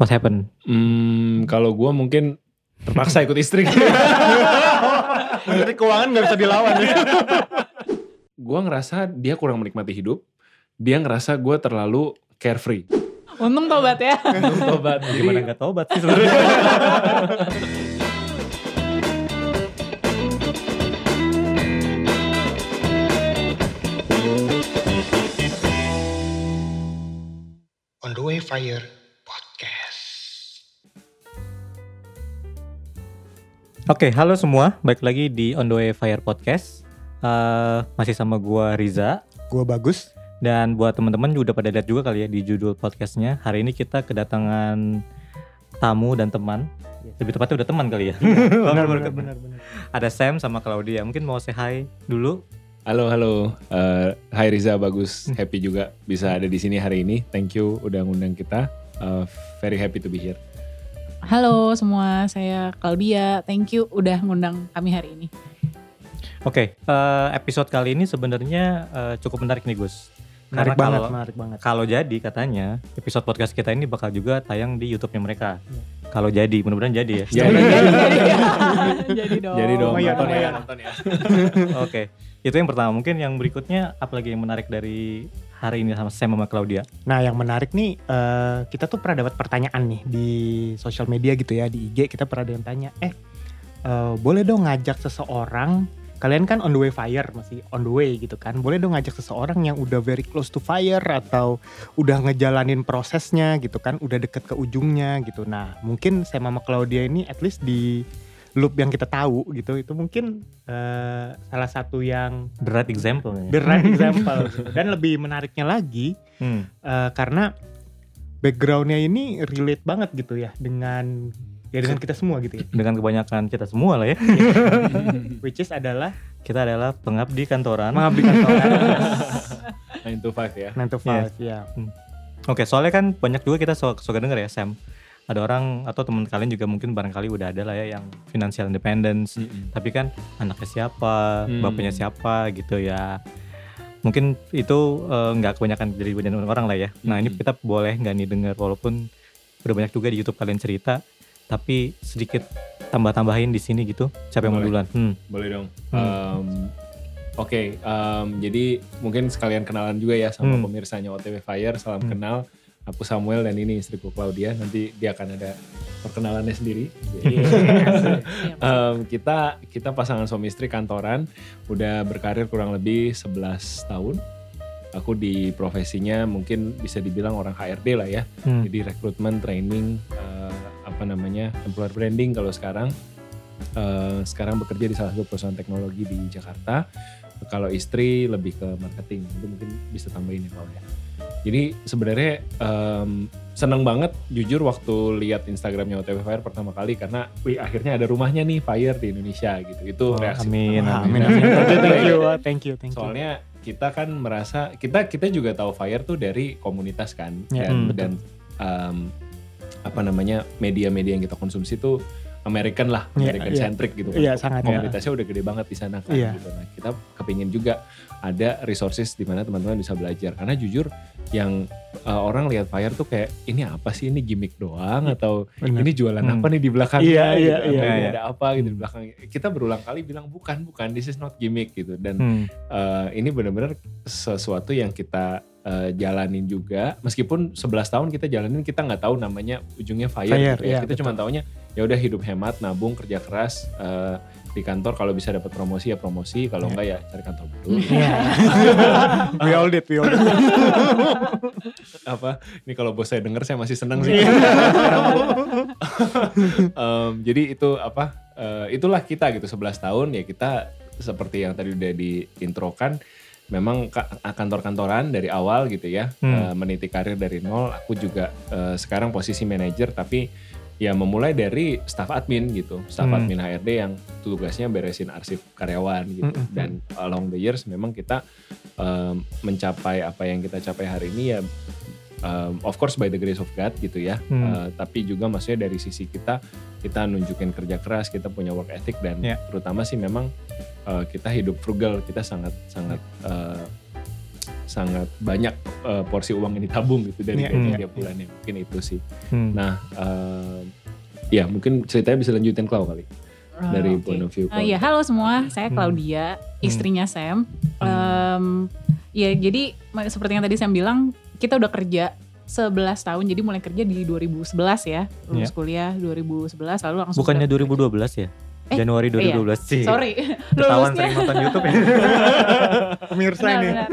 What happened? Hmm, kalau gue mungkin terpaksa ikut istri. Menteri keuangan gak bisa dilawan ya. gue ngerasa dia kurang menikmati hidup. Dia ngerasa gue terlalu carefree. Untung tobat ya. Untuk tobat. Gimana Jadi, gak tobat sih sebenarnya? On the Way Fire Oke, halo semua. Balik lagi di On The Way Fire Podcast. Eh, masih sama gua Riza. Gue bagus. Dan buat teman-teman udah pada lihat juga kali ya di judul podcastnya. Hari ini kita kedatangan tamu dan teman. Lebih tepatnya udah teman kali ya. Benar benar benar benar. Ada Sam sama Claudia. Mungkin mau say hi dulu. halo halo. Eh, Hai Riza, bagus. Happy juga bisa ada di sini hari ini. Thank you udah ngundang kita. Eh, very happy to be here. Halo semua, saya Claudia. Thank you udah ngundang kami hari ini. Oke, eh, episode kali ini sebenarnya eh, cukup menarik nih Gus. Menarik Karena banget, kalau- menarik banget. Kalau jadi katanya episode podcast kita ini bakal juga tayang di YouTube-nya mereka. Kalau jadi, mudah-mudahan jadi ya. Jadi, Jadi dong. jadi dong lumayan, nonton ya, nonton ya. Oke, itu yang pertama. Mungkin yang berikutnya apalagi yang menarik dari hari ini sama Sam sama Claudia. Nah yang menarik nih, eh, kita tuh pernah dapat pertanyaan nih di sosial media gitu ya, di IG kita pernah ada yang tanya, eh eh, boleh dong ngajak seseorang, kalian kan on the way fire, masih on the way gitu kan, boleh dong ngajak seseorang yang udah very close to fire atau udah ngejalanin prosesnya gitu kan, udah deket ke ujungnya gitu. Nah mungkin saya sama Claudia ini at least di loop yang kita tahu gitu, itu mungkin eh, salah satu yang The right example the right example gitu. dan lebih menariknya lagi Hmm. eh, karena backgroundnya ini relate banget gitu ya dengan ya dengan kita semua gitu ya Dengan kebanyakan kita semua lah ya. which is adalah Kita adalah pengabdi kantoran. mengabdi kantoran 9 to 5 ya. 9 to 5 ya Oke, soalnya kan banyak juga kita suka, suka denger ya Sam. Ada orang atau teman kalian juga mungkin barangkali udah ada lah ya yang financial independence. Tapi kan anaknya siapa, Hmm. bapaknya siapa gitu ya. Mungkin itu eh, nggak kebanyakan dari banyak orang lah ya. Nah ini Hmm. kita boleh nggak nih dengar walaupun udah banyak juga di YouTube kalian cerita, tapi sedikit tambah-tambahin di sini gitu. Siapa yang mau Boleh. duluan? Hmm. Boleh dong. Hmm. Um, Oke, um, jadi mungkin sekalian kenalan juga ya sama Hmm. pemirsanya OTW Fire. Salam Hmm. kenal. Aku Samuel dan ini istriku Claudia. Nanti dia akan ada perkenalannya sendiri. Um, kita kita pasangan suami istri kantoran, udah berkarir kurang lebih 11 tahun. Aku di profesinya mungkin bisa dibilang orang HRD lah ya. Hmm. Jadi rekrutmen, training, eh, apa namanya, employer branding kalau sekarang. Eh, sekarang bekerja di salah satu perusahaan teknologi di Jakarta. Kalau istri lebih ke marketing, itu mungkin bisa tambahin ya kalau ya. Jadi sebenarnya em, seneng banget jujur waktu lihat Instagramnya OTW Fire pertama kali karena wih akhirnya ada rumahnya nih Fire di Indonesia gitu. Itu Oh, reaksi amin, amin. amin, amin. thank you thank you thank you Soalnya kita kan merasa kita kita juga tahu Fire tuh dari komunitas kan Ya, dan hmm, dan um, apa namanya media-media yang kita konsumsi tuh American lah, Ya, American iya. centric gitu kan. Iya, sangat, ya. Komunitasnya udah gede banget di sana kan Iya. gitu. Nah, kita kepingin juga ada resources di mana teman-teman bisa belajar karena jujur yang uh, orang lihat Fire tuh kayak ini apa sih ini gimmick doang atau Benar. ini jualan Hmm. apa nih di belakang Iya, gitu, iya, iya, ini iya. ada apa gitu di belakang kita berulang kali bilang bukan bukan this is not gimmick gitu dan Hmm. eh, ini benar-benar sesuatu yang kita eh, jalanin juga meskipun 11 tahun kita jalanin kita nggak tahu namanya ujungnya fire, Fire, gitu ya. iya, kita betul. cuma taunya ya udah hidup hemat nabung kerja keras eh, di kantor kalau bisa dapat promosi ya promosi kalau Iya. enggak ya cari kantor baru Iya. we all did we all did apa ini kalau bos saya denger saya masih seneng sih. Em, jadi itu apa eh, itulah kita gitu 11 tahun ya kita seperti yang tadi udah diintrokan memang ka- kantor-kantoran dari awal gitu ya Hmm. eh, meniti karir dari nol aku juga eh, sekarang posisi manajer tapi ya memulai dari staff admin gitu staff Hmm. admin HRD yang tugasnya beresin arsip karyawan gitu Mm-mm. dan along the years memang kita em, mencapai apa yang kita capai hari ini ya um, of course by the grace of God gitu ya. Hmm. Uh, tapi juga maksudnya dari sisi kita kita nunjukin kerja keras, kita punya work ethic dan Ya. terutama sih memang uh, kita hidup frugal, kita sangat sangat uh, sangat banyak eh, porsi uang yang ditabung gitu dari gaji iya. tiap bulannya. Mungkin itu sih. Hmm. Nah, eh, ya mungkin ceritanya bisa lanjutin Clau kali dari Oke. point of view. Ah, ya, halo semua, saya Hmm. Claudia, istrinya Sam. Em, ya, jadi seperti yang tadi Sam bilang, kita udah kerja 11 tahun, jadi mulai kerja di 2011 ya, lulus Iya. kuliah 2011, lalu langsung Bukannya ke- 2012 ya? Eh, Januari iya. 2012 sih. Sorry, Ketahuan lulusnya. sering nonton YouTube ya. Pemirsa Benar, ini. benar.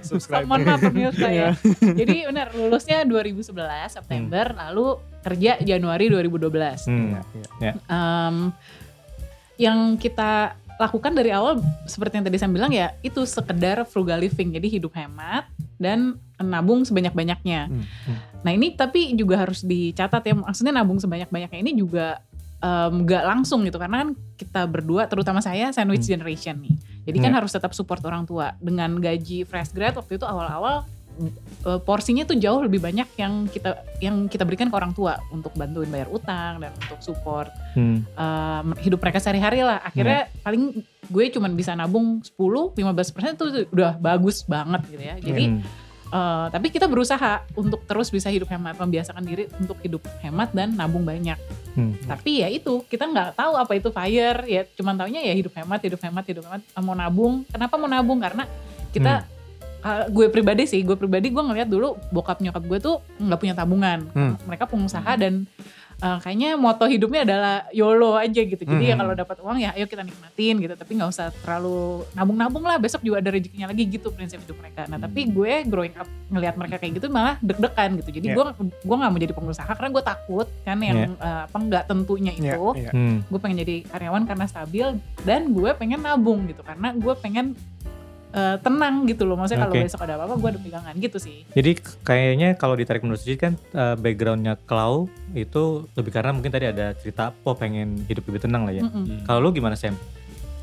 Subscribe. Mohon maaf pemirsa ya. Jadi benar, lulusnya 2011 September, lalu kerja Januari 2012. Hmm. Em, yang kita lakukan dari awal seperti yang tadi saya bilang ya itu sekedar frugal living jadi hidup hemat dan nabung sebanyak-banyaknya. Hmm, Nah ini tapi juga harus dicatat ya maksudnya nabung sebanyak-banyaknya ini juga em, nggak langsung gitu karena kan kita berdua terutama saya sandwich Hmm. generation nih. Jadi kan Ya. harus tetap support orang tua dengan gaji fresh grad waktu itu awal-awal eh, porsinya tuh jauh lebih banyak yang kita yang kita berikan ke orang tua untuk bantuin bayar utang dan untuk support Hmm. um, hidup mereka sehari-hari lah. Akhirnya paling gue cuman bisa nabung 10-15% itu udah bagus banget gitu ya. Jadi Hmm. uh, tapi kita berusaha untuk terus bisa hidup hemat, membiasakan diri untuk hidup hemat dan nabung banyak. Hmm. Tapi ya itu kita nggak tahu apa itu fire, ya cuman taunya ya hidup hemat, hidup hemat, hidup hemat. Uh, Mau nabung, kenapa mau nabung? Karena kita uh, gue pribadi sih, gue pribadi gue ngeliat dulu bokap nyokap gue tuh nggak punya tabungan. Hmm. Mereka pengusaha dan uh, kayaknya moto hidupnya adalah YOLO aja gitu. Jadi ya Hmm. kalau dapat uang ya ayo kita nikmatin gitu. Tapi nggak usah terlalu nabung-nabung lah. Besok juga ada rezekinya lagi gitu prinsip hidup mereka. Nah tapi gue growing up ngelihat mereka kayak gitu malah deg-degan gitu. Jadi Yeah. gue gue nggak mau jadi pengusaha karena gue takut kan yang uh, apa nggak tentunya itu. iya. Hmm. Gue pengen jadi karyawan karena stabil dan gue pengen nabung gitu karena gue pengen uh, tenang gitu loh. Maksudnya kalau Oke. besok ada apa-apa gue ada pegangan gitu sih. Jadi kayaknya kalau ditarik menurut Suci kan eh, backgroundnya Clau itu lebih karena mungkin tadi ada cerita apa pengen hidup lebih tenang lah ya. Mm-mm. Hmm. Kalau lu gimana Sam?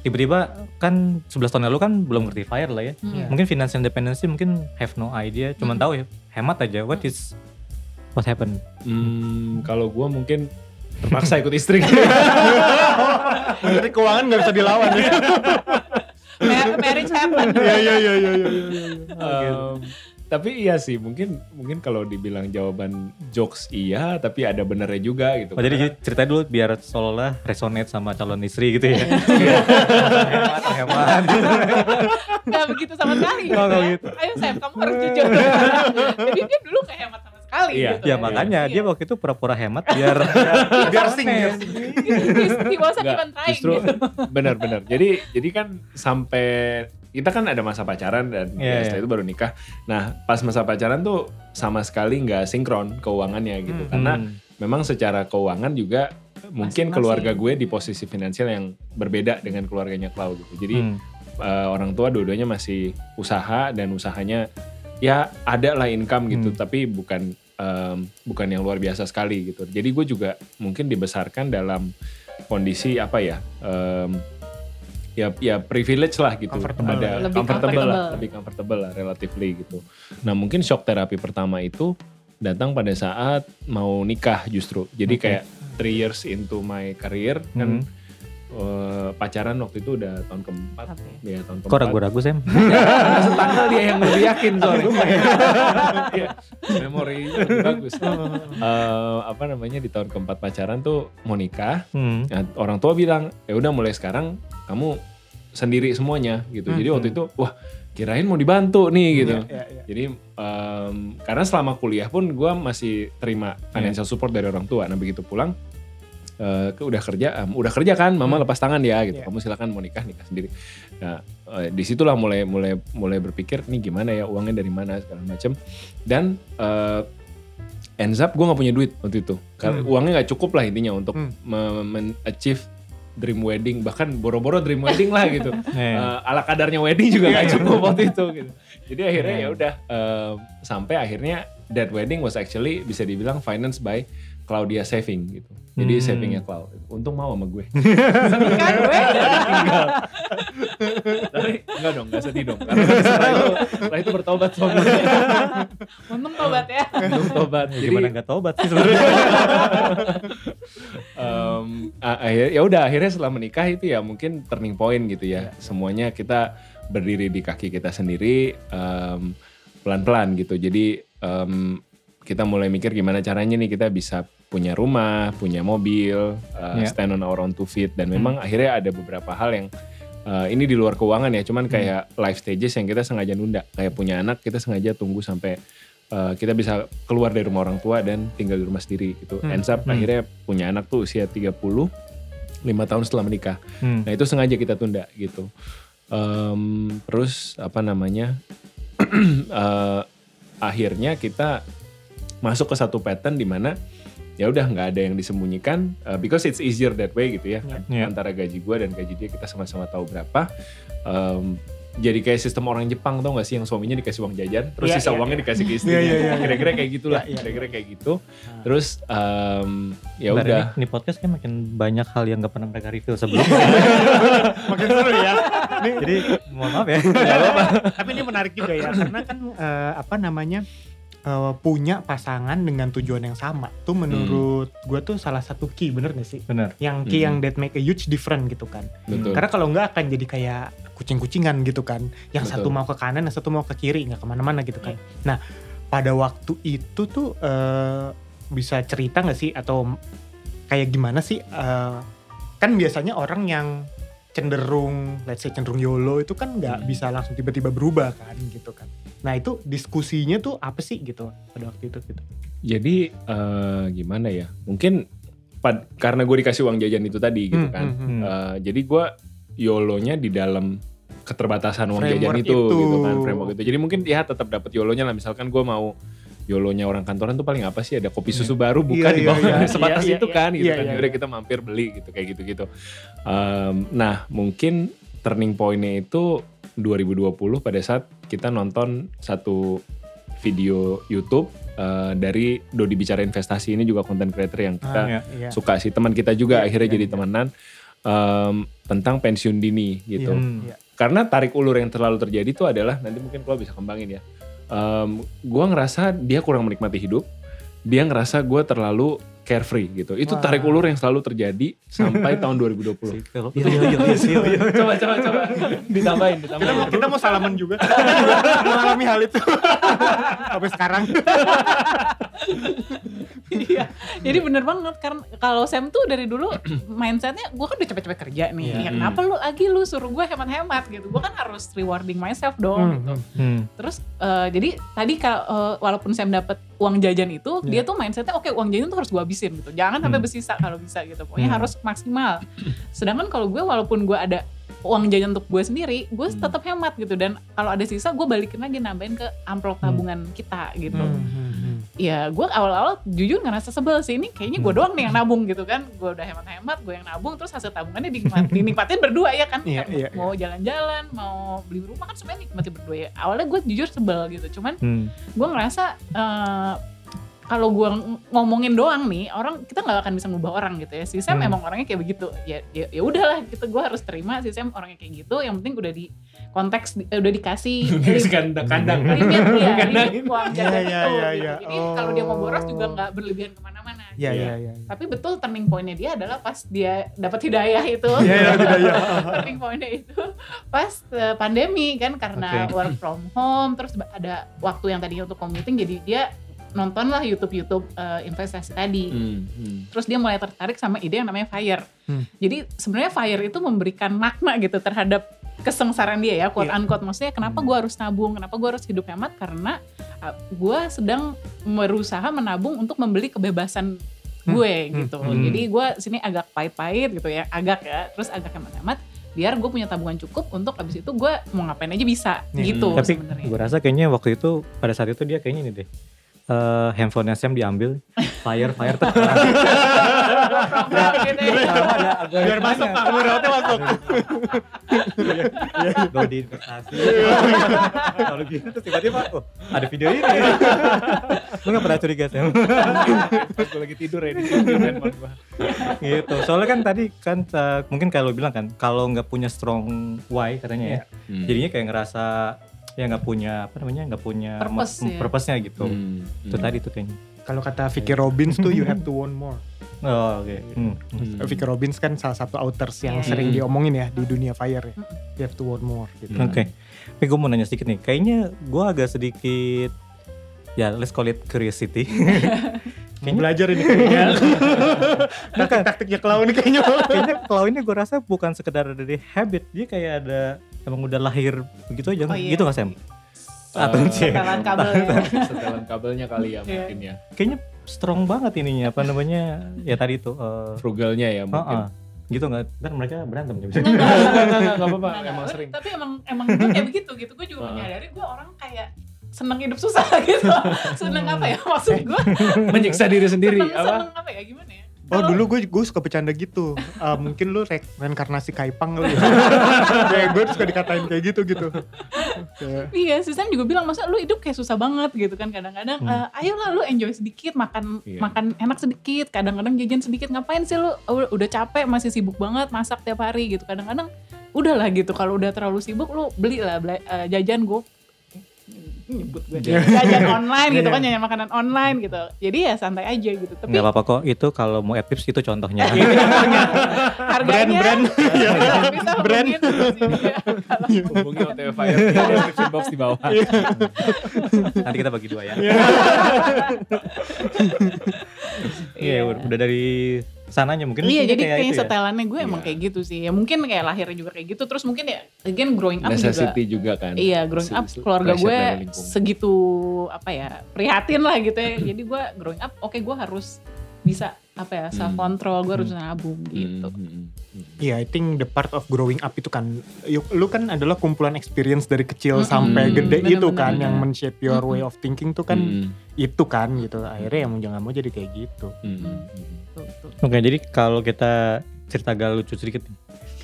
Tiba-tiba kan 11 tahun lalu kan belum ngerti fire lah ya. Mm-mm. Mungkin financial independence mungkin have no idea, cuman Hmm. tahu ya hemat aja. What is what happened? Hmm, kalau gue mungkin terpaksa ikut istri. Menteri keuangan nggak bisa dilawan ya. Ma- marriage happen. Iya iya iya iya iya. Em, tapi iya sih, mungkin mungkin kalau dibilang jawaban jokes iya, tapi ada benernya juga gitu. Oh, jadi ceritanya dulu biar seolah resonate sama calon istri gitu ya. hemat, hemat. Gak begitu sama sekali. Ya. gitu. Ayo Sam, kamu harus jujur. Jadi dia dulu gak hemat sama sekali Iya. gitu. Ya kan. makanya Iya. dia waktu itu pura-pura hemat biar Biar sing biar sing. He wasn't even trying justru gitu. benar-benar. Jadi jadi kan sampai kita kan ada masa pacaran dan Iya, ya, setelah iya. itu baru nikah. Nah pas masa pacaran tuh sama sekali nggak sinkron keuangannya gitu. Hmm. Karena memang secara keuangan juga mungkin keluarga gue di posisi finansial yang berbeda dengan keluarganya Clau gitu. Jadi Hmm. eh, orang tua dua-duanya masih usaha dan usahanya ya ada lah income gitu Hmm. tapi bukan em, bukan yang luar biasa sekali gitu jadi gue juga mungkin dibesarkan dalam kondisi apa ya em, ya ya privilege lah gitu Comfortable. ada Lebih comfortable, lah comfortable. lebih comfortable lah relatively gitu nah mungkin shock terapi pertama itu datang pada saat mau nikah justru jadi Oke. kayak three years into my career kan Hmm. Eh, pacaran waktu itu udah tahun keempat Oke. ya tahun Kok keempat ragu-ragu Sam? tanggal dia yang lebih yakin soalnya memorinya lebih bagus Eh, apa namanya di tahun keempat pacaran tuh mau nikah Hmm. Nah, orang tua bilang ya udah mulai sekarang kamu sendiri semuanya gitu jadi waktu itu wah kirain mau dibantu nih gitu Iya, iya. jadi em, karena selama kuliah pun gue masih terima financial support dari orang tua. Nah begitu pulang, eh, ke udah kerja, em, udah kerja kan, mama lepas tangan ya gitu. Iya. Kamu silakan mau nikah nikah sendiri. Nah eh, di situlah mulai mulai mulai berpikir nih gimana ya uangnya dari mana segala macam. Dan eh, ends up gue nggak punya duit waktu itu. Karena Hmm. uangnya nggak cukup lah intinya untuk Hmm. me- men- achieve dream wedding bahkan boro-boro dream wedding lah gitu Eh, Eh, ala kadarnya wedding juga Iya, gak iya. cukup waktu itu gitu. Jadi akhirnya Iya. ya udah em, sampai akhirnya that wedding was actually bisa dibilang financed by Claudia saving gitu. Jadi Hmm. savingnya Clau. Untung mau sama gue. Sedih kan gue? Enggak. Tapi enggak dong, enggak sedih dong. Karena setelah itu, setelah itu bertobat sama gue. Untung tobat ya. Untung tobat. ya Jadi gimana nggak tobat sih sebenarnya? em, a- akhir ya udah akhirnya setelah menikah itu ya mungkin turning point gitu ya. Semuanya kita berdiri di kaki kita sendiri em, pelan-pelan gitu. Jadi em, kita mulai mikir gimana caranya nih kita bisa punya rumah, punya mobil, uh, Iya. stand on our own two feet dan memang akhirnya ada beberapa hal yang uh, ini di luar keuangan ya, cuman kayak life stages yang kita sengaja nunda. Kayak punya anak kita sengaja tunggu sampai uh, kita bisa keluar dari rumah orang tua dan tinggal di rumah sendiri gitu. Hmm. Ends up Hmm. akhirnya punya anak tuh usia 30 lima tahun setelah menikah. Hmm. Nah itu sengaja kita tunda gitu. Em, terus apa namanya? eh, akhirnya kita masuk ke satu pattern di mana ya udah nggak ada yang disembunyikan eh, because it's easier that way gitu ya Iya. antara gaji gua dan gaji dia kita sama-sama tahu berapa. Em, jadi kayak sistem orang Jepang tau gak sih yang suaminya dikasih uang jajan terus Iya, sisa iya, uangnya iya. dikasih ke istrinya Iya, iya, iya. kira-kira kayak gitulah Iya, iya. kira-kira kayak gitu terus em, ya Bentar, udah Ini, ini podcast kayak makin banyak hal yang gak pernah mereka review sebelumnya. Makin seru ya. Jadi mohon maaf ya. tapi ini menarik juga ya karena kan eh, apa namanya eh, punya pasangan dengan tujuan yang sama. Tuh menurut gue tuh salah satu key bener gak sih? Bener. yang key Hmm. yang that make a huge difference gitu kan. Betul. Karena kalau nggak akan jadi kayak kucing-kucingan gitu kan. Yang Betul. satu mau ke kanan yang satu mau ke kiri nggak ke mana-mana gitu kan. Nah pada waktu itu tuh eh, bisa cerita nggak sih? Atau kayak gimana sih? Eh, kan biasanya orang yang cenderung let's say cenderung YOLO itu kan nggak Hmm. bisa langsung tiba-tiba berubah kan gitu kan nah itu diskusinya tuh apa sih gitu pada waktu itu gitu Jadi eh, gimana ya? Mungkin pad- karena gue dikasih uang jajan itu tadi gitu Hmm, kan. hmm, hmm. Eh, jadi gue YOLO-nya di dalam keterbatasan uang jajan itu, itu. gitu kan framework itu. Jadi mungkin ya tetap dapat YOLO-nya lah. Misalkan gue mau YOLO-nya orang kantoran tuh paling apa sih? Ada kopi susu baru buka Iya, di iya, bawah iya. sebatas Iya, itu iya, kan gitu iya, kan. iya, Yaudah iya. kita mampir beli gitu kayak gitu-gitu. Em, nah mungkin turning point-nya itu 2020 pada saat kita nonton satu video YouTube eh, dari Dodi Bicara Investasi ini juga content creator yang kita iya. Iya. suka sih teman kita juga Iya, akhirnya iya, jadi iya. temenan em, tentang pensiun dini gitu. Iya, iya. Karena tarik ulur yang terlalu terjadi itu adalah nanti mungkin kalau bisa kembangin ya. Em, gua ngerasa dia kurang menikmati hidup. Dia ngerasa gue terlalu carefree gitu. Itu Wah. tarik ulur yang selalu terjadi sampai tahun 2020. Iya, iya, iya, iya, iya. coba coba coba ditambahin kita ditambahin. mau kita mau salaman juga Kita juga mengalami hal itu sampai sekarang Iya, jadi bener banget karena kalau Sam tuh dari dulu mindsetnya gue kan udah capek-capek kerja nih, Iya. ya kenapa lu lagi lu suruh gue hemat-hemat gitu, gue kan harus rewarding myself dong gitu. Hmm. Terus eh, jadi tadi kalau eh, walaupun Sam dapat uang jajan itu, Iya. dia tuh mindsetnya oke uang jajan tuh harus gue habisin gitu, jangan sampai Hmm. bersisa kalau bisa gitu, pokoknya Hmm. harus maksimal. Sedangkan kalau gue walaupun gue ada uang jajan untuk gue sendiri, gue Hmm. tetap hemat gitu dan kalau ada sisa gue balikin lagi nambahin ke amplop tabungan kita gitu Hmm, ya gue awal-awal jujur ngerasa sebel sih ini kayaknya gue doang nih yang nabung gitu kan. Gue udah hemat-hemat gue yang nabung terus hasil tabungannya dinikmat, dinikmatin berdua ya kan? Iya, Kan iya, mau jalan-jalan mau beli rumah kan semuanya nikmatin berdua ya. Awalnya gue jujur sebel gitu cuman Hmm. gue ngerasa eh, kalau gue ng- ngomongin doang nih orang kita nggak akan bisa ngubah orang gitu ya si Sam Hmm. emang orangnya kayak begitu ya ya, ya udahlah gitu gue harus terima si Sam orangnya kayak gitu yang penting udah di konteks di- eh, udah dikasih kandang kandang limit ya Kandang. limit uang Iya, jajan iya, itu iya, gitu. iya. jadi kalau dia mau boros juga Oh. nggak berlebihan ke mana-mana Iya, Iya. iya, iya. tapi betul turning pointnya dia adalah pas dia dapat hidayah itu Iya, iya, tidak ya. turning pointnya itu pas eh, pandemi kan karena Oke. work from home terus ada waktu yang tadinya untuk commuting jadi dia nonton lah YouTube YouTube eh, investasi tadi Hmm, hmm. terus dia mulai tertarik sama ide yang namanya fire Hmm. jadi sebenarnya fire itu memberikan makna gitu terhadap kesengsaraan dia ya quote Iya. unquote maksudnya kenapa Hmm. gue harus nabung kenapa gue harus hidup hemat karena gue sedang berusaha menabung untuk membeli kebebasan gue Hmm. gitu Hmm. jadi gue sini agak pahit-pahit gitu ya agak ya terus agak hemat-hemat biar gue punya tabungan cukup untuk abis itu gue mau ngapain aja bisa Hmm. gitu Tapi sebenarnya gue rasa kayaknya waktu itu pada saat itu dia kayaknya ini deh. Eh handphone Sam diambil, fire fire ya. Biar masuk Pak, muratnya masuk. Dodi investasi. Kalau gitu terus tiba-tiba, oh ada video ini. Lu gak pernah curiga Sam? Gue lagi tidur ya di gitu. Soalnya kan tadi kan eh, mungkin kalau bilang kan kalau nggak punya strong why katanya ya, Hmm. jadinya kayak ngerasa ya nggak punya apa namanya nggak punya Purpose ya. purpose-nya gitu. Hmm, Itu hmm. tadi tuh kayaknya. Kalau kata Vicky Robbins tuh you have to want more. Oh, oke. Hmm. Hmm. Vicky Robbins kan salah satu authors yang Iya. sering Hmm. diomongin ya di dunia fire ya. You have to want more gitu. Oke. Tapi gue mau nanya sedikit nih. Kayaknya gue agak sedikit ya let's call it curiosity. Mau belajar ini kayaknya. Taktik-taktiknya clown ini kayaknya. Kayaknya kalau ini gue rasa bukan sekedar dari habit, dia kayak ada emang udah lahir begitu aja, Oh, iya. gitu gak Sam? Atau Eh, sih? Setelan kabel ya. setelan kabelnya kali ya Iya. mungkin ya. Kayaknya strong banget ininya apa namanya ya tadi itu. eh, Frugalnya ya mungkin. uh-uh. gitu nggak? Ntar mereka berantem ya bisa. Enggak, enggak apa-apa, emang sering. Tapi emang emang gue kayak begitu gitu. Gue juga menyadari gue orang kayak seneng hidup susah gitu. seneng apa ya maksud gue? Menyiksa diri sendiri seneng, apa? seneng apa ya gimana ya? Oh dulu gue gue suka bercanda gitu. Eh, mungkin lu re reinkarnasi Kaipang kali ya. Kayak gue suka dikatain kayak gitu gitu. Kayak, Iya, si Sam juga bilang masa lu hidup kayak susah banget gitu kan kadang-kadang. Hmm. eh, ayolah lu enjoy sedikit, makan Iya. makan enak sedikit, kadang-kadang jajan sedikit. Ngapain sih lu udah capek masih sibuk banget masak tiap hari gitu. Kadang-kadang udahlah gitu kalau udah terlalu sibuk lu belilah bela- eh, jajan gue nyebut gue jajan online gitu kan jajan makanan online gitu jadi ya santai aja gitu tapi Nggak apa-apa kok. Itu kalau mau add tips itu contohnya. harganya brand Brand. ya. Hubungi OTW Fire di description box di bawah. Nanti kita bagi dua ya. Iya, udah dari sananya mungkin. Iya jadi kayak kayaknya itu ya. setelannya gue emang Iya. kayak gitu sih ya mungkin kayak lahirnya juga kayak gitu terus mungkin ya again growing up juga Necessity juga kan. Iya growing up keluarga gue segitu apa ya prihatin lah gitu ya jadi gue growing up oke gue harus bisa apa ya self control gue harus nabung gitu Hmm, hmm, hmm. Iya, I think the part of growing up itu kan, you- lu kan adalah kumpulan experience dari kecil sampai gede Bener-bener. itu kan, yang men-shape your way of thinking tuh kan Hmm, itu kan gitu. Akhirnya yang mau jangan mau jadi kayak gitu. hmm, tuh. Oke, jadi kalau kita cerita agak lucu sedikit nih.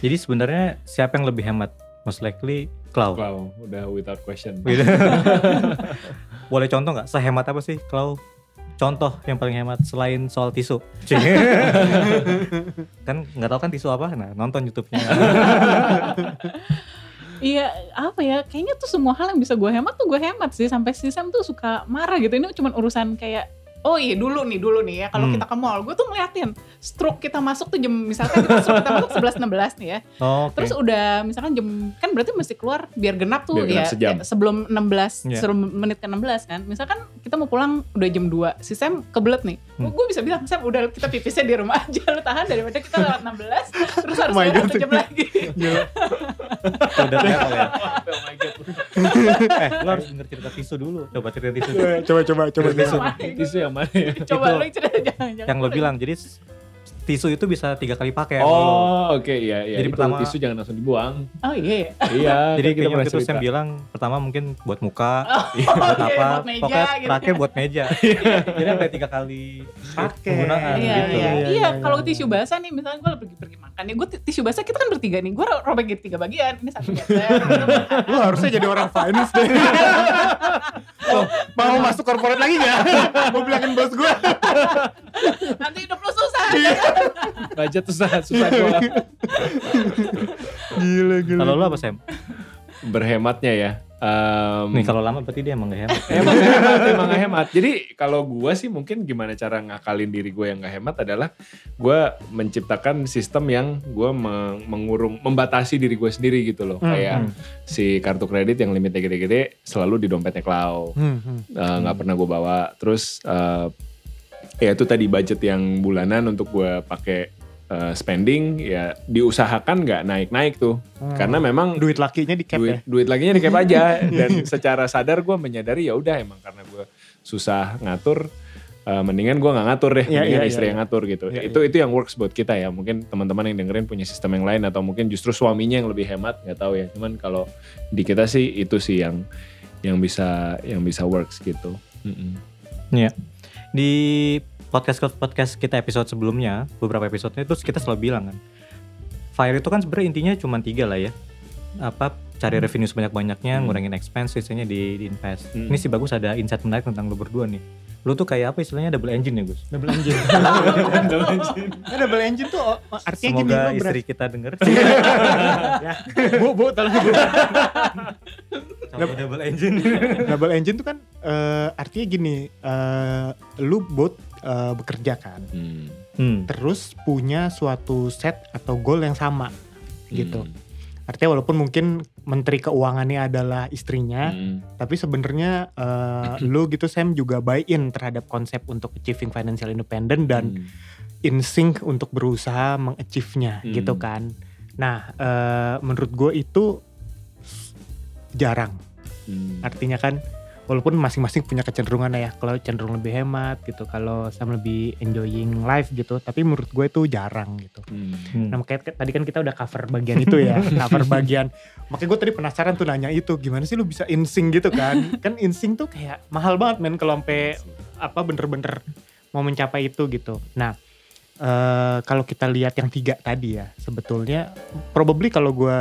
Jadi sebenarnya siapa yang lebih hemat? Most likely Clau. Wow, udah without question. Boleh contoh nggak? Sehemat apa sih Clau? Contoh yang paling hemat selain soal tisu. Kan nggak tahu kan tisu apa? Nah nonton YouTube-nya. Iya apa ya kayaknya tuh semua hal yang bisa gue hemat tuh gue hemat sih sampai si Sam tuh suka marah gitu ini cuma urusan kayak oh iya dulu nih dulu nih ya kalau Hmm. kita ke mall gue tuh ngeliatin stroke kita masuk tuh jam misalkan kita stroke kita masuk 11 16 nih ya Oh, oke. terus udah misalkan jam kan berarti mesti keluar biar genap tuh Biar genap ya, sejam. ya sebelum 16 Iya. sebelum menit ke 16 kan misalkan kita mau pulang udah jam 2 si Sam kebelet nih Hmm. gue bisa bilang Sam udah kita pipisnya di rumah aja lu tahan daripada kita lewat 16 terus harus Oh lewat God. satu jam lagi Udah level ya. Oh my god. Eh, lo harus denger cerita tisu dulu. Coba cerita tisu. coba coba coba Tisu. Tisu yang mana ya? coba Itu lu cerita jangan jangan yang lo bilang. Jadi tisu itu bisa tiga kali pakai. Oh, oke iya iya. Jadi Itu pertama- tisu jangan langsung dibuang. oh iya iya, Jadi kan kayaknya pernah waktu itu. Sam bilang pertama mungkin buat muka, oh, buat iya, apa, buat meja pokoknya gitu. terakhir buat meja. Jadi sampai tiga kali Pakai. penggunaan Iya, gitu. iya, Iya, iya, iya, kalau iya. tisu basah nih, misalnya gue pergi pergi makan ya, gue tisu basah kita kan bertiga nih, gue robek jadi tiga bagian, ini satu. Lu harusnya jadi orang finance deh. Oh, mau masuk corporate lagi gak? mau bilangin bos gue. Nanti hidup lu susah. budget susah susah gua Gila gila. Kalau lo apa Sam? berhematnya ya. Em, Nih kalau lama berarti dia emang gak hemat. Emang gak hemat, emang gak hemat. Jadi kalau gue sih mungkin gimana cara ngakalin diri gue yang gak hemat adalah gue menciptakan sistem yang gue mengurung, membatasi diri gue sendiri gitu loh. Hmm, Kayak hmm. si kartu kredit yang limitnya gede-gede selalu di dompetnya Clau. Hmm, hmm. Eh, nggak pernah gue bawa. Terus eh, ya itu tadi budget yang bulanan untuk gue pakai eh, spending ya diusahakan nggak naik-naik tuh. Hmm. Karena memang duit lakinya di cap duit ya. duit laginya di cap aja dan secara sadar gue menyadari ya udah emang karena gue susah ngatur eh, mendingan gue nggak ngatur deh Iya, mendingan iya, istri iya, yang ngatur gitu Iya, itu itu yang works buat kita ya mungkin teman-teman yang dengerin punya sistem yang lain atau mungkin justru suaminya yang lebih hemat nggak tahu ya cuman kalau di kita sih itu sih yang yang bisa yang bisa works gitu Mm-mm. Di podcast podcast kita episode sebelumnya, beberapa episodenya itu kita selalu bilang kan, fire itu kan sebenarnya intinya cuma tiga lah ya. Apa cari revenue sebanyak-banyaknya, Hmm. ngurangin expense, sisanya di, di invest. Hmm. Ini sih bagus ada insight menarik tentang lu berdua nih. Lu tuh kayak apa istilahnya double engine ya Gus? Double engine. Nah, double engine tuh oh, artinya gini. Semoga lu istri kita denger. ya. Bu, bu, tolong bu. Sama double engine. double engine tuh kan eh, artinya gini, eh, lu both eh, bekerja kan. Hmm. Hmm. Terus punya suatu set atau goal yang sama gitu. Hmm. Artinya walaupun mungkin menteri keuangannya adalah istrinya, Hmm. tapi sebenarnya eh, lu gitu Sam juga buy in terhadap konsep untuk achieving financial independent dan Hmm. in sync untuk berusaha mengachieve-nya Hmm. gitu kan. Nah, eh, menurut gue itu jarang. Hmm. Artinya kan walaupun masing-masing punya kecenderungan ya. Kalau cenderung lebih hemat gitu, kalau Sam lebih enjoying life gitu. Tapi menurut gue itu jarang gitu. Hmm. Hmm. Nah makanya tadi kan kita udah cover bagian itu ya, cover bagian. Makanya gue tadi penasaran tuh nanya itu, gimana sih lu bisa insing gitu kan? kan insing tuh kayak mahal banget men kalau sampai apa bener-bener mau mencapai itu gitu. Nah eh kalau kita lihat yang tiga tadi ya, sebetulnya probably kalau gue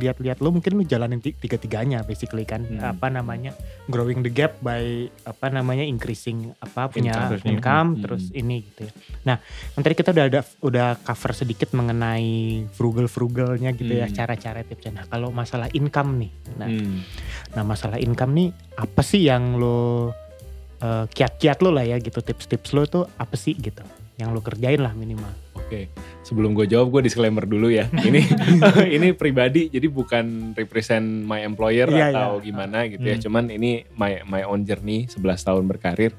lihat-lihat lu mungkin lu jalanin ti- tiga-tiganya basically kan, Hmm. apa namanya growing the gap by apa namanya increasing apa punya Income. income, Hmm. terus ini gitu ya. Nah yang tadi kita udah ada udah cover sedikit mengenai frugal-frugalnya gitu ya, Hmm. cara-cara tipsnya. Nah kalau masalah income nih, nah Hmm. Nah masalah income nih apa sih yang lo eh, kiat-kiat lo lah ya gitu tips-tips lo tuh apa sih gitu yang lo kerjain lah minimal. Oke, sebelum gue jawab gue disclaimer dulu ya. Ini ini pribadi, jadi bukan represent my employer Iya, atau iya. gimana gitu ya. Hmm. Cuman ini my my own journey 11 tahun berkarir.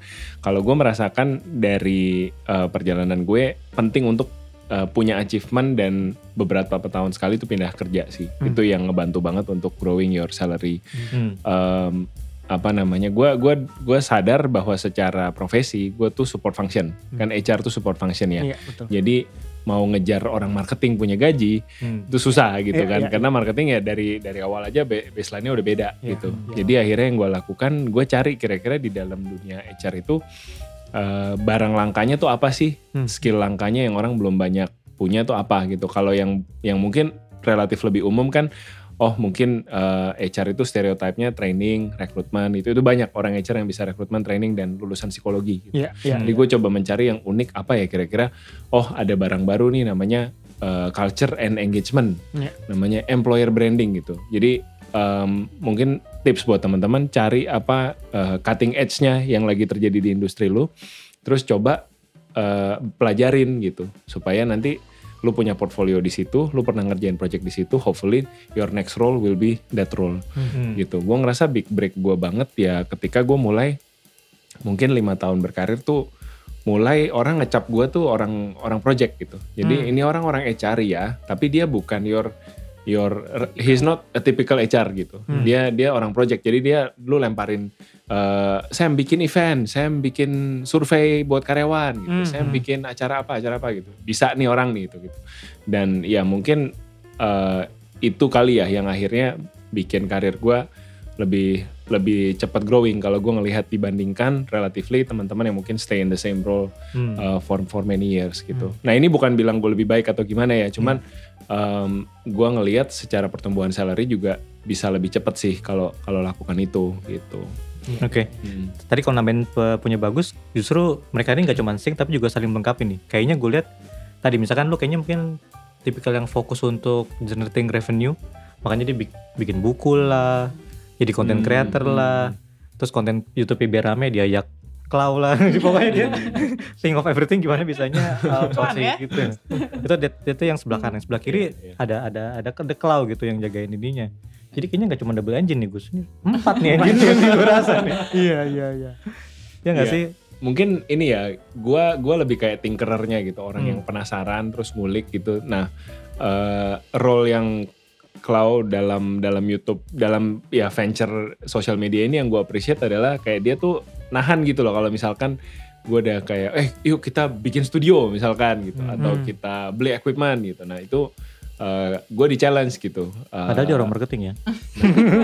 Kalau gue merasakan dari eh, perjalanan gue penting untuk eh, punya achievement dan beberapa tahun sekali itu pindah kerja sih. Hmm. Itu yang ngebantu banget untuk growing your salary Hmm. em, apa namanya gue gua gua sadar bahwa secara profesi gue tuh support function kan HR tuh support function ya Iya betul. jadi mau ngejar orang marketing punya gaji Hmm. itu susah gitu Iya, kan iya, karena marketing ya dari dari awal aja ba- baseline-nya udah beda Iya, gitu iya. jadi akhirnya yang gue lakukan gue cari kira-kira di dalam dunia HR itu eh, barang langkanya tuh apa sih Hmm. skill langkanya yang orang belum banyak punya tuh apa gitu kalau yang yang mungkin relatif lebih umum kan oh mungkin eh, HR itu stereotipnya training rekrutmen itu itu banyak orang HR yang bisa rekrutmen training dan lulusan psikologi gitu. Iya iya. Jadi gue coba mencari yang unik apa ya kira-kira. Oh ada barang baru nih namanya uh, culture and engagement, Iya. namanya employer branding gitu. Jadi um, mungkin tips buat teman-teman cari apa uh, cutting edge-nya yang lagi terjadi di industri lu, terus coba uh, pelajarin gitu supaya nanti lu punya portfolio di situ, lu pernah ngerjain project di situ, hopefully your next role will be that role Hmm. gitu. Gue ngerasa big break gue banget ya ketika gue mulai mungkin lima tahun berkarir tuh mulai orang ngecap gue tuh orang orang project gitu. Jadi Hmm. ini orang orang HR ya, tapi dia bukan your your he's not a typical HR gitu. Hmm. Dia dia orang project. Jadi dia lu lemparin eh saya bikin event, saya bikin survei buat karyawan gitu. Hmm, Saya hmm. bikin acara apa, acara apa gitu. Bisa nih orang nih gitu gitu. Dan ya mungkin eh itu kali ya yang akhirnya bikin karir gue lebih lebih cepat growing kalau gue ngelihat dibandingkan relatively teman-teman yang mungkin stay in the same role Hmm. uh, for for many years gitu. Nah ini bukan bilang gue lebih baik atau gimana ya, cuman um, gue ngelihat secara pertumbuhan salary juga bisa lebih cepat sih kalau kalau lakukan itu gitu. Oke. Hmm. Tadi kalau nambahin punya bagus, justru mereka ini nggak cuma sync tapi juga saling melengkapi nih. Kayaknya gue lihat tadi misalkan lu kayaknya mungkin tipikal yang fokus untuk generating revenue, makanya dia bik- bikin buku lah, jadi content Hmm, creator hmm. lah, terus konten YouTube biar rame dia yak cloud lah, pokoknya dia think of everything gimana bisanya uh, posting ya. gitu. itu itu yang sebelah kanan, sebelah kiri Iya, iya. ada ada ada ke the cloud gitu yang jagain ininya. Jadi kayaknya nggak cuma double engine nih Gus, empat nih engine yang gue rasa nih. Iya iya iya. Ya nggak Iya. sih? Mungkin ini ya, gua gua lebih kayak tinkerernya gitu, orang Hmm. yang penasaran terus ngulik gitu. Nah, eh, role yang Cloud dalam dalam YouTube, dalam ya venture social media ini yang gue appreciate adalah kayak dia tuh nahan gitu loh kalau misalkan gue udah kayak eh yuk kita bikin studio misalkan gitu Hmm. atau kita beli equipment gitu. Nah itu gue di challenge gitu. Eh, Padahal dia orang marketing ya.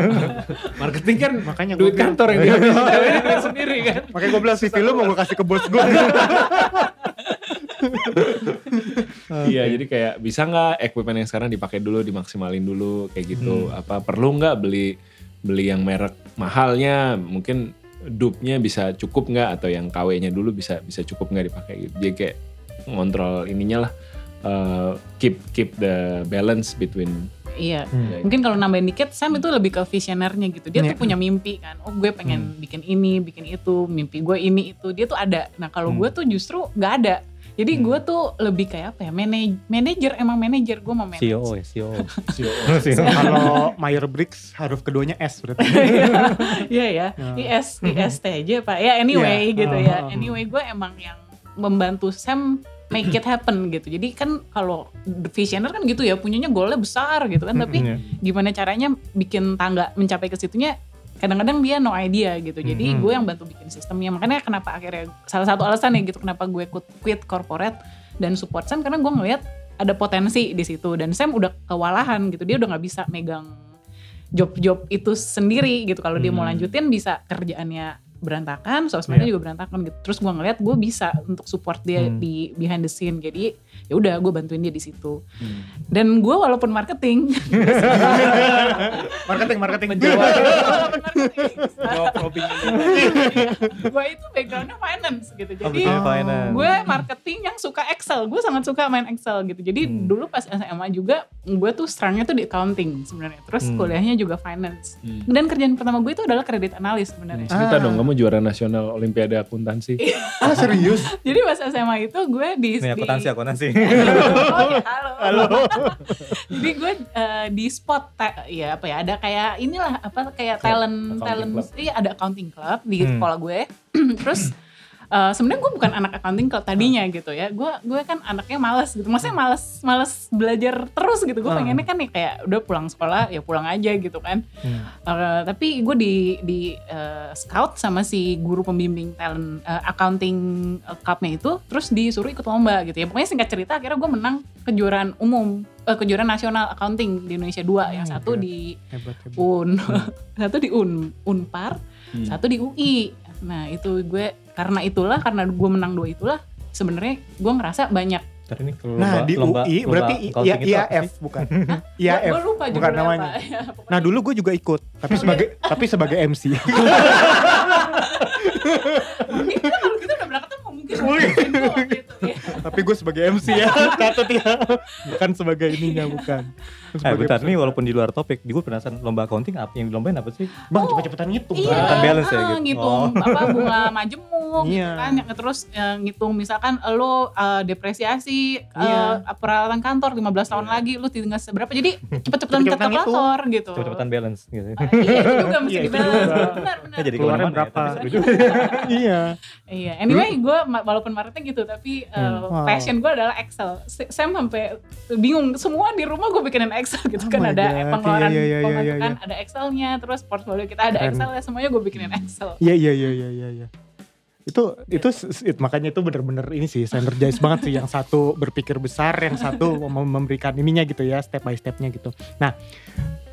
marketing kan Makanya duit kantor yang duit sendiri kan. makanya gue bilang CV lu mau gue kasih ke bos gue. Iya, jadi kayak bisa nggak equipment yang sekarang dipakai dulu, dimaksimalin dulu, kayak gitu. Hmm. Apa perlu nggak beli beli yang merek mahalnya? Mungkin dupnya bisa cukup nggak atau yang KW-nya dulu bisa bisa cukup nggak dipakai gitu. Jadi kayak ngontrol ininya lah, eh, keep keep the balance between Iya. Hmm. Mungkin kalau nambahin dikit, Sam itu lebih ke visionernya gitu. Dia Iya. tuh punya mimpi kan. Oh gue pengen bikin ini, bikin itu. Mimpi gue ini itu. Dia tuh ada. Nah kalau Hmm. gue tuh justru nggak ada. Jadi Hmm. gue tuh lebih kayak apa ya? Manaj manager emang manager. Gue mau manage. CEO ya CEO. CEO. Kalau Meyer Briggs huruf keduanya S berarti. Iya ya. Ya. IS IST aja pak. Ya anyway Iya. gitu Uh, ya. uh. Anyway gue emang yang membantu Sam make it happen gitu. Jadi kan kalau visioner kan gitu ya punyanya goalnya besar gitu kan. Tapi Iya. gimana caranya bikin tangga mencapai ke situnya kadang-kadang dia no idea gitu. Jadi Mhm. gue yang bantu bikin sistemnya. Makanya kenapa akhirnya salah satu alasan ya gitu kenapa gue quit, quit corporate dan support Sam karena gue ngelihat ada potensi di situ. Dan Sam udah kewalahan gitu. Dia udah nggak bisa megang job-job itu sendiri gitu. Kalau dia mau Hmm. lanjutin bisa kerjaannya berantakan, sosmednya juga berantakan gitu. Terus gue ngeliat gue bisa untuk support dia Hmm. di behind the scene. Jadi ya udah gue bantuin dia di situ. Hmm. Dan gue walaupun marketing, marketing, marketing. walaupun marketing, Jawab Robin gue itu backgroundnya finance gitu. Jadi gue marketing yang suka Excel. Gue sangat suka main Excel gitu. Jadi Hmm. dulu pas SMA juga gue tuh strongnya tuh di accounting sebenarnya. Terus Hmm. kuliahnya juga finance. Hmm. Dan kerjaan pertama gue itu adalah kredit analis sebenarnya. Cerita Ah. dong, kamu juara nasional Olimpiade Akuntansi. Ah serius? Jadi pas SMA itu gue di Nih di- akuntansi akuntansi. oh ya halo. Jadi gue eh, di spot ya apa ya ada kayak inilah apa kayak talent accounting talent club. iya ada accounting club di Hmm. sekolah gue. Terus eh, sebenarnya gue bukan anak accounting club tadinya gitu ya. Gue gue kan anaknya malas gitu. Maksudnya malas malas belajar terus gitu. Gue Hmm. pengennya kan nih kayak udah pulang sekolah ya pulang aja gitu kan. Hmm. Eh, tapi gue di di eh, scout sama si guru pembimbing talent eh, accounting cupnya itu terus disuruh ikut lomba gitu ya pokoknya singkat cerita akhirnya gue menang kejuaraan umum eh, kejuaraan nasional accounting di Indonesia dua yang Hmm, satu hebat. di Hebat, hebat. un satu di un unpar Hmm. satu di UI nah itu gue karena itulah karena gue menang dua itulah sebenarnya gue ngerasa banyak Ntar ini kalau Nah lomba- di lomba- UI lomba berarti accounting iya itu apa IAF bukan? lupa juga bukan namanya. apa Ya, pokoknya Nah dulu gue juga ikut, tapi sebagai tapi sebagai MC. ini kita kalau kita udah pernah ketemu mungkin mungkin gue waktu itu ya. tapi gue sebagai MC ya, catat ya. Bukan sebagai ininya bukan. Eh Sebagai bentar nih walaupun di luar topik, gue penasaran lomba accounting apa yang dilombain apa sih? Bang cepet-cepetan ngitung. Iya, Kelihatan balance ya gitu. ngitung Oh. apa bunga majemuk gitu Iya. kan. Yang terus eh, ngitung misalkan lo eh, depresiasi eh, Iya. peralatan kantor 15 tahun lagi lu tinggal seberapa. Jadi cepet-cepetan ke kalkulator gitu. Cepet-cepetan balance gitu. Ah, iya itu juga mesti Iya, itu dibalance. juga. Benar, benar. Ya jadi Keluarnya ke mana-mana ya, berapa? Iya. Iya, anyway gue walaupun marketing gitu tapi uh, Hmm. Wow. passion gue adalah Excel. Sam sampai bingung semua di rumah gue bikinin Excel gitu Oh kan ada God. pengeluaran Iya, iya, iya, pemasukan, iya, iya. ada Excelnya, terus portfolio kita ada. Excel ya semuanya gue bikinin Excel. Iya iya iya iya iya. iya. Itu itu s- s- it- makanya itu bener-bener ini sih synergize banget sih yang satu berpikir besar, yang satu mem- memberikan ininya gitu ya step by stepnya gitu. Nah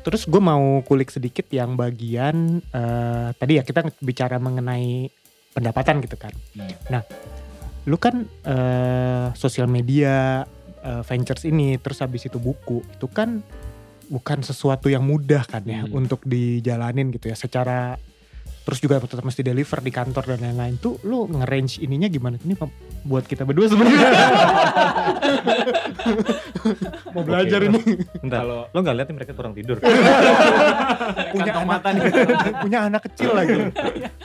terus gue mau kulik sedikit yang bagian eh, tadi ya kita bicara mengenai pendapatan gitu kan. Hmm. Nah lu kan eh, sosial media eh, ventures ini terus habis itu buku itu kan bukan sesuatu yang mudah kan ya Hmm. untuk dijalanin gitu ya. Secara terus juga tetap mesti deliver di kantor dan lain-lain. Tuh lu nge-range ininya gimana? Ini buat kita berdua sebenarnya mau belajar Oke. ini Bentar, Kalau lo gak liat nih mereka kurang tidur? punya mata nih. punya anak kecil lagi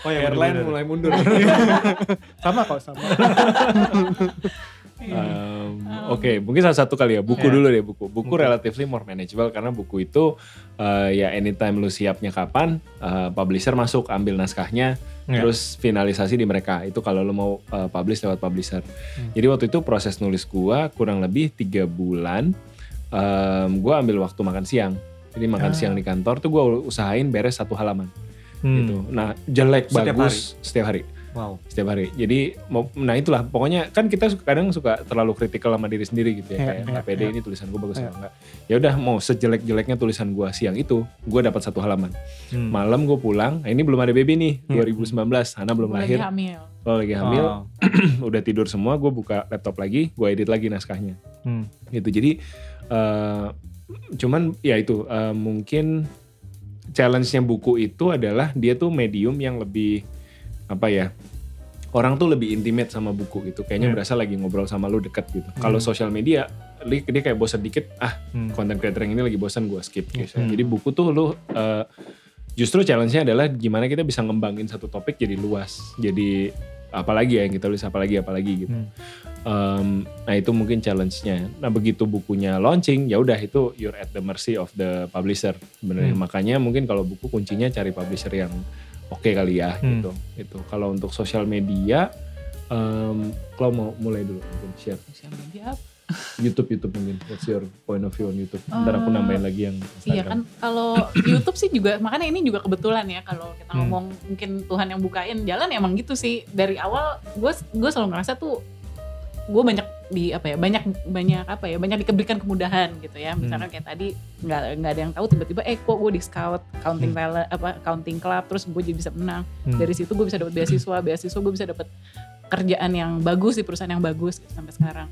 Oh ya airline mulai mundur. sama kok sama Um, Oke, mungkin salah satu kali ya buku Iya. dulu deh buku. Buku Buku. relatively more manageable karena buku itu uh, ya anytime lu siapnya kapan, uh, publisher masuk ambil naskahnya, Iya. terus finalisasi di mereka. Itu kalau lu mau uh, publish lewat publisher. Hmm. Jadi waktu itu proses nulis gua kurang lebih tiga bulan. Um, gua ambil waktu makan siang. Jadi makan Ah. siang di kantor tuh gua usahain beres satu halaman Hmm. gitu. Nah jelek Setiap bagus setiap hari Wow. setiap hari. Jadi mau nah itulah pokoknya kan kita suka- kadang suka terlalu kritikal sama diri sendiri gitu ya Iya, kayak iya, nggak pede iya. ini tulisan gue bagus Iya. apa enggak. Ya udah mau sejelek-jeleknya tulisan gue siang itu, gue dapat satu halaman. Hmm. Malam gue pulang, nah ini belum ada baby nih, Iya. 2019, Hana belum lagi lahir, hamil. lo lagi hamil, Oh. udah tidur semua, gue buka laptop lagi, gue edit lagi naskahnya. Hmm. Gitu. Jadi eh, cuman ya itu eh, mungkin challenge-nya buku itu adalah dia tuh medium yang lebih apa ya orang tuh lebih intimate sama buku gitu. Kayaknya Hmm. berasa lagi ngobrol sama lu deket gitu. Kalau sosial media, dia kayak bosan dikit, ah Hmm. konten creator yang ini lagi bosan gue skip gitu. Hmm. Jadi buku tuh lu eh, justru challenge-nya adalah gimana kita bisa ngembangin satu topik jadi luas. Jadi apalagi ya yang kita tulis apalagi apalagi gitu. Hmm. Em, nah itu mungkin challenge-nya. Nah begitu bukunya launching, ya udah itu you're at the mercy of the publisher sebenarnya. Hmm. Makanya mungkin kalau buku kuncinya cari publisher yang oke kali ya Hmm. gitu. Itu kalau untuk sosial media, em, kalau mau mulai dulu mungkin share Sosial media apa? YouTube YouTube mungkin. What's your point of view on YouTube? Ntar aku Eh, nambahin lagi yang Iya Instagram. kan kalau YouTube sih juga makanya ini juga kebetulan ya kalau kita Hmm. ngomong mungkin Tuhan yang bukain jalan emang gitu sih dari awal gue gue selalu ngerasa tuh gue banyak di apa ya banyak banyak apa ya banyak diberikan kemudahan gitu ya misalkan kayak tadi nggak nggak ada yang tahu tiba-tiba eh kok gue di scout counting Hmm. talent apa counting club terus gue jadi bisa menang Hmm. dari situ gue bisa dapat beasiswa beasiswa gue bisa dapat kerjaan yang bagus di perusahaan yang bagus gitu, sampai sekarang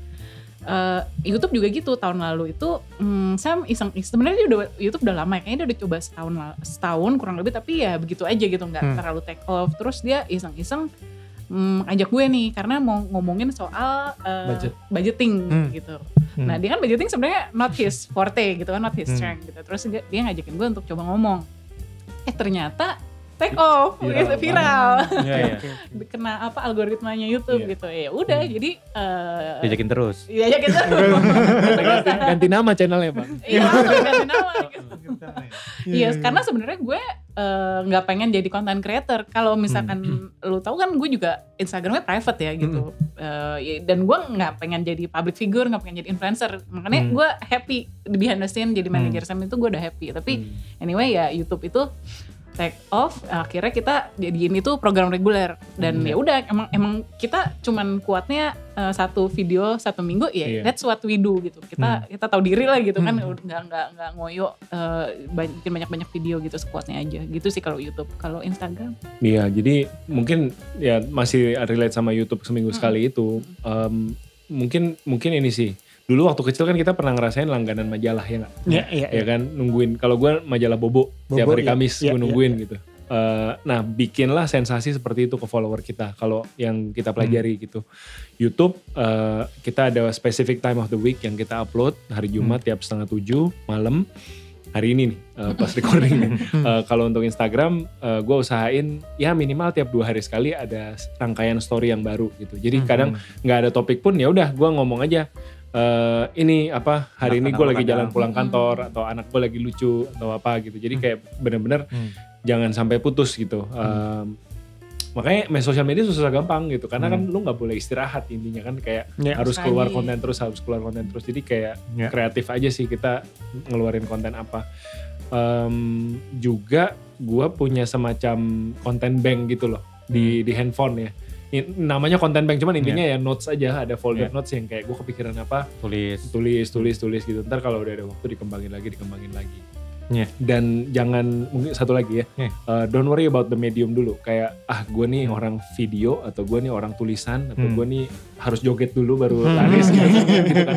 Eh, YouTube juga gitu tahun lalu itu hmm, Sam iseng sebenarnya udah YouTube udah lama ya kayaknya dia udah coba setahun setahun kurang lebih tapi ya begitu aja gitu nggak Hmm. terlalu take off terus dia iseng-iseng hmm, ajak gue nih karena mau ngomongin soal eh, Budget. budgeting Hmm. gitu Hmm. nah dia kan budgeting sebenarnya not his forte gitu kan not his Hmm. strength gitu terus dia, dia ngajakin gue untuk coba ngomong eh ternyata take off Viral gitu, viral Iya, iya. kena apa algoritmanya YouTube Iya. gitu ya udah jadi eh Diajakin terus. Iya ya kita. ganti, ganti nama channelnya bang. Iya langsung ganti nama gitu. Iya karena sebenarnya gue eh, nggak pengen jadi content creator. Kalau misalkan lu tahu kan gue juga Instagramnya private ya gitu. Eh, ya, dan gue nggak pengen jadi public figure, nggak pengen jadi influencer. Makanya Hmm. gue happy di behind the scene jadi manajer Sam itu gue udah happy. Tapi anyway ya YouTube itu take off akhirnya kita jadiin itu program reguler dan Hmm. ya udah emang emang kita cuman kuatnya eh, satu video satu minggu ya Iya. that's what we do gitu kita kita tahu diri lah gitu kan Hmm. nggak nggak nggak ngoyo ba- bikin banyak banyak video gitu sekuatnya aja gitu sih kalau YouTube kalau Instagram Iya, jadi mungkin ya masih relate sama YouTube seminggu Hmm. sekali itu. Em, mungkin mungkin ini sih. Dulu waktu kecil kan kita pernah ngerasain langganan majalah ya nggak? Iya, iya, Ya kan nungguin. Kalau gue majalah Bobo, tiap Bobo, hari iya, Kamis iya, gue nungguin gitu. Eh, nah bikinlah sensasi seperti itu ke follower kita. Kalau yang kita pelajari gitu. YouTube eh, kita ada specific time of the week yang kita upload hari Jumat tiap setengah tujuh malam. Hari ini nih eh, pas recording. Eh, kalau untuk Instagram, gue usahain ya minimal tiap dua hari sekali ada rangkaian story yang baru gitu. Jadi Hmm. kadang nggak ada topik pun ya udah gue ngomong aja. Eh, ini apa hari ini gue lagi jalan pulang Hmm. kantor atau anak gue lagi lucu atau apa gitu. Jadi kayak bener-bener Hmm. jangan sampai putus gitu. Em, makanya main sosial media susah gampang gitu karena kan lu nggak boleh istirahat intinya kan kayak Iya. harus Sekali. keluar konten terus harus keluar konten terus jadi kayak Ya. kreatif aja sih kita ngeluarin konten apa Em, juga gua punya semacam konten bank gitu loh di di handphone ya namanya konten bank cuman intinya ya notes aja ada folder Ya. notes yang kayak gue kepikiran apa Tulis. tulis tulis tulis gitu ntar kalau udah ada waktu dikembangin lagi dikembangin lagi Iya. dan jangan mungkin satu lagi ya Iya. uh, don't worry about the medium dulu kayak ah gue nih orang video atau gue nih orang tulisan atau Hmm. gue nih harus joget dulu baru Hmm. laris gitu, gitu kan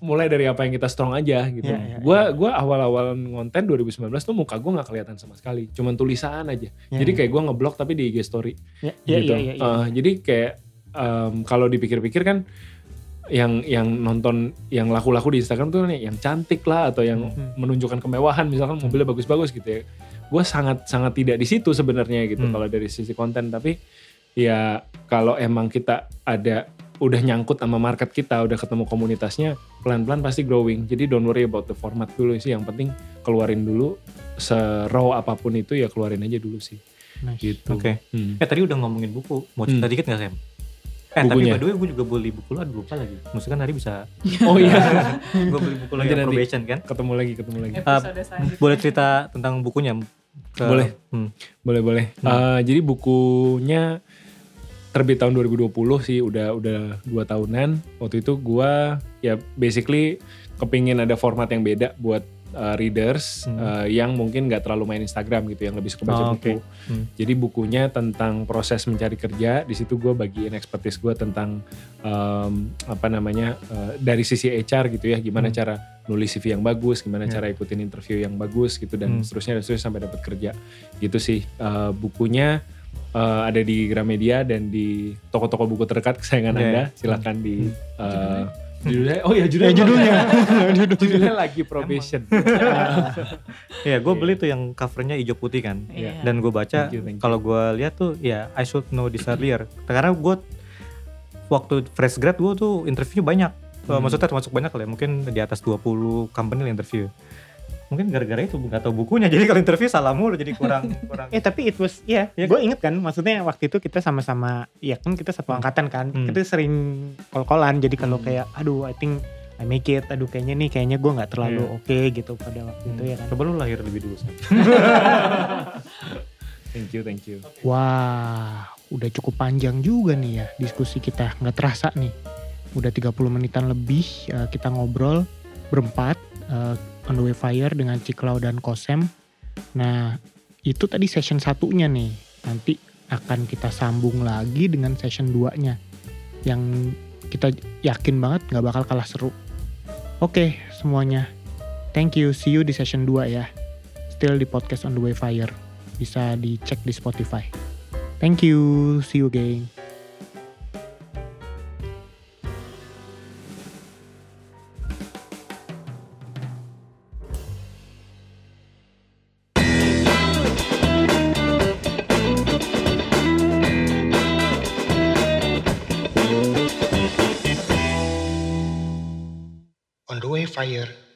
mulai dari apa yang kita strong aja gitu Iya, iya, gue gua awal-awal ngonten 2019 tuh muka gue nggak kelihatan sama sekali cuman tulisan aja Iya, jadi iya. kayak gue ngeblok tapi di IG story Iya, iya, gitu. iya, iya, iya. Uh, jadi kayak um, kalau dipikir-pikir kan yang yang nonton yang laku-laku di Instagram tuh nih yang cantik lah atau yang Hmm. menunjukkan kemewahan misalkan mobilnya bagus-bagus gitu ya. Gue sangat sangat tidak di situ sebenarnya gitu Hmm. kalau dari sisi konten tapi ya kalau emang kita ada udah nyangkut sama market kita, udah ketemu komunitasnya, pelan-pelan pasti growing. Jadi don't worry about the format dulu sih. Yang penting keluarin dulu se-raw apa pun itu ya keluarin aja dulu sih. Nice. Gitu. Oke. Hmm. Eh tadi udah ngomongin buku. Mau cerita Hmm. dikit gak Sam? Eh Bukunya. tapi by the way gue juga beli buku lo, aduh lupa lagi. Maksudnya kan hari bisa, Oh iya. gue beli buku nanti. probation kan. ketemu lagi, ketemu lagi. selanjutnya Boleh cerita tentang bukunya? Ke- Boleh. Hmm. Boleh boleh. Hmm. Eh, jadi bukunya terbit tahun 2020 sih udah udah dua tahunan. Waktu itu gua ya basically kepingin ada format yang beda buat uh, readers Hmm. uh, yang mungkin nggak terlalu main Instagram gitu, yang lebih suka baca Oh, buku. oke. Hmm. Jadi bukunya tentang proses mencari kerja. Di situ gue bagiin expertise gue tentang um, apa namanya uh, dari sisi HR gitu ya, gimana Hmm. cara nulis CV yang bagus, gimana Ya. cara ikutin interview yang bagus gitu dan Hmm. seterusnya dan seterusnya sampai dapat kerja. Gitu sih Uh, bukunya eh, ada di Gramedia dan di toko-toko buku terdekat kesayangan Iya. Anda. Silahkan di Hmm. eh, judulnya. Oh ya Ya judulnya. judulnya. judulnya lagi probation. Iya, gue Iya. beli tuh yang covernya hijau putih kan. Iya. Dan gue baca, kalau gue lihat tuh ya I should know this earlier. Karena gue waktu fresh grad gue tuh interview banyak. Eh, Hmm. Maksudnya termasuk banyak lah ya, mungkin di atas 20 company lah interview. Mungkin gara-gara itu nggak tahu bukunya, jadi kalau interview salah mulu jadi kurang kurang. Eh tapi it was ya, Iya gue inget kan maksudnya waktu itu kita sama-sama ya kan kita satu angkatan kan. Hmm. Kita sering kol-kolan jadi kalau Hmm. kayak aduh I think I make it, aduh kayaknya nih kayaknya gue nggak terlalu Iya. oke gitu pada waktu itu ya kan. Coba lu lahir lebih dulu. Sam. Thank you, thank you. Wah, udah cukup panjang juga nih ya diskusi kita. Nggak terasa nih. Udah 30 menitan lebih eh, kita ngobrol berempat eh, on the way fire dengan Ciklau dan Kosem. Nah, itu tadi session satunya nih. Nanti akan kita sambung lagi dengan session 2-nya. Yang kita yakin banget nggak bakal kalah seru. Oke, semuanya. Thank you. See you di session 2 ya. Still di podcast on the way fire bisa dicek di Spotify. Thank you, see you again. Fire